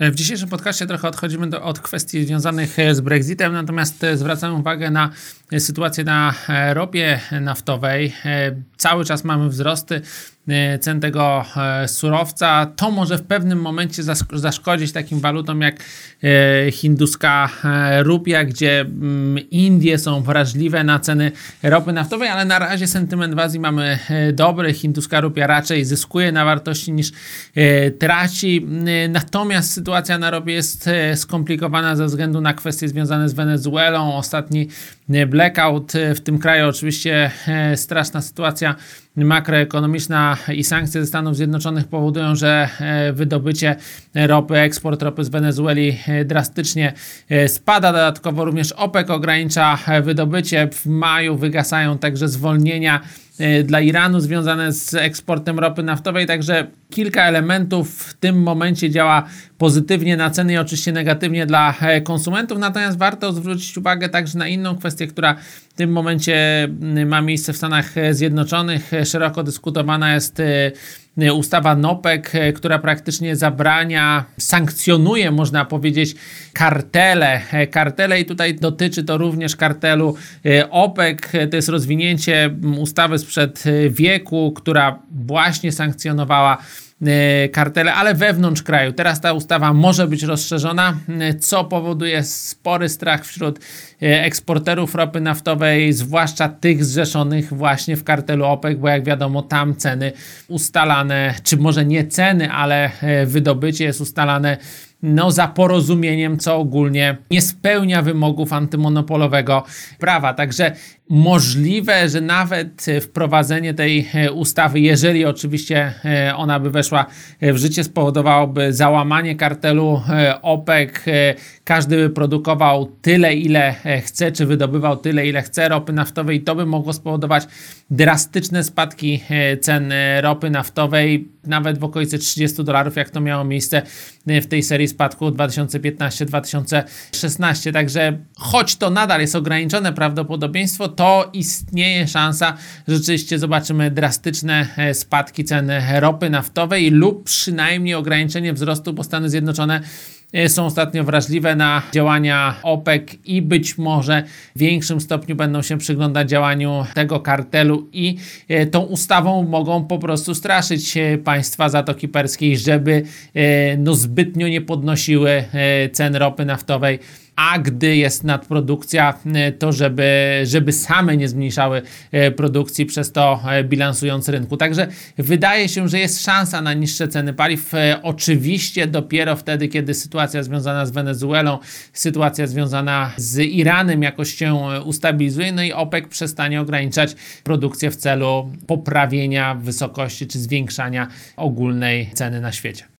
W dzisiejszym podcaście trochę odchodzimy do, od kwestii związanych z Brexitem, natomiast zwracamy uwagę na sytuację na ropie naftowej. Cały czas mamy wzrosty E, cen tego e, surowca, to może w pewnym momencie zaszkodzić takim walutom jak e, hinduska rupia, gdzie mm, Indie są wrażliwe na ceny ropy naftowej, ale na razie sentyment w Azji mamy dobry. Hinduska rupia raczej zyskuje na wartości niż traci. Natomiast sytuacja na ropie jest skomplikowana ze względu na kwestie związane z Wenezuelą. Ostatni blackout w tym kraju, oczywiście straszna sytuacja makroekonomiczna i sankcje ze Stanów Zjednoczonych powodują, że e, wydobycie ropy, eksport ropy z Wenezueli e, drastycznie e, spada. Dodatkowo również OPEC ogranicza wydobycie. W maju wygasają także zwolnienia dla Iranu związane z eksportem ropy naftowej, także kilka elementów w tym momencie działa pozytywnie na ceny i oczywiście negatywnie dla konsumentów, natomiast warto zwrócić uwagę także na inną kwestię, która w tym momencie ma miejsce w Stanach Zjednoczonych. Szeroko dyskutowana jest Y, ustawa NOPEK, y, która praktycznie zabrania, sankcjonuje, można powiedzieć, kartele. Kartele i tutaj dotyczy to również kartelu y, OPEC. To jest rozwinięcie ustawy sprzed wieku, która właśnie sankcjonowała kartele, ale wewnątrz kraju. Teraz ta ustawa może być rozszerzona, e, co powoduje spory strach wśród e, eksporterów ropy naftowej, zwłaszcza tych zrzeszonych właśnie w kartelu OPEC, bo jak wiadomo, tam ceny ustalane, czy może nie ceny, ale wydobycie jest ustalane no, za porozumieniem, co ogólnie nie spełnia wymogów antymonopolowego prawa. Także możliwe, że nawet wprowadzenie tej e, ustawy, jeżeli oczywiście e, ona by weszła w życie, spowodowałoby załamanie kartelu e, OPEC. Każdy by produkował tyle, ile chce, czy wydobywał tyle, ile chce ropy naftowej. To by mogło spowodować drastyczne spadki cen ropy naftowej, nawet w okolicy 30 dolarów, jak to miało miejsce w tej serii spadku 2015-2016. Także choć to nadal jest ograniczone prawdopodobieństwo, to istnieje szansa, że rzeczywiście zobaczymy drastyczne e, spadki ceny ropy naftowej lub przynajmniej ograniczenie wzrostu, bo Stany Zjednoczone są ostatnio wrażliwe na działania OPEC i być może w większym stopniu będą się przyglądać działaniu tego kartelu i e, tą ustawą mogą po prostu straszyć państwa Zatoki Perskiej, żeby no zbytnio nie podnosiły cen ropy naftowej a gdy jest nadprodukcja, e, to żeby, żeby same nie zmniejszały e, produkcji, przez to e, bilansując rynku. Także wydaje się, że jest szansa na niższe ceny paliw. Oczywiście dopiero wtedy, kiedy sytuacja związana z Wenezuelą, sytuacja związana z Iranem jakoś się ustabilizuje, no i OPEC przestanie ograniczać produkcję w celu poprawienia wysokości czy zwiększania ogólnej ceny na świecie.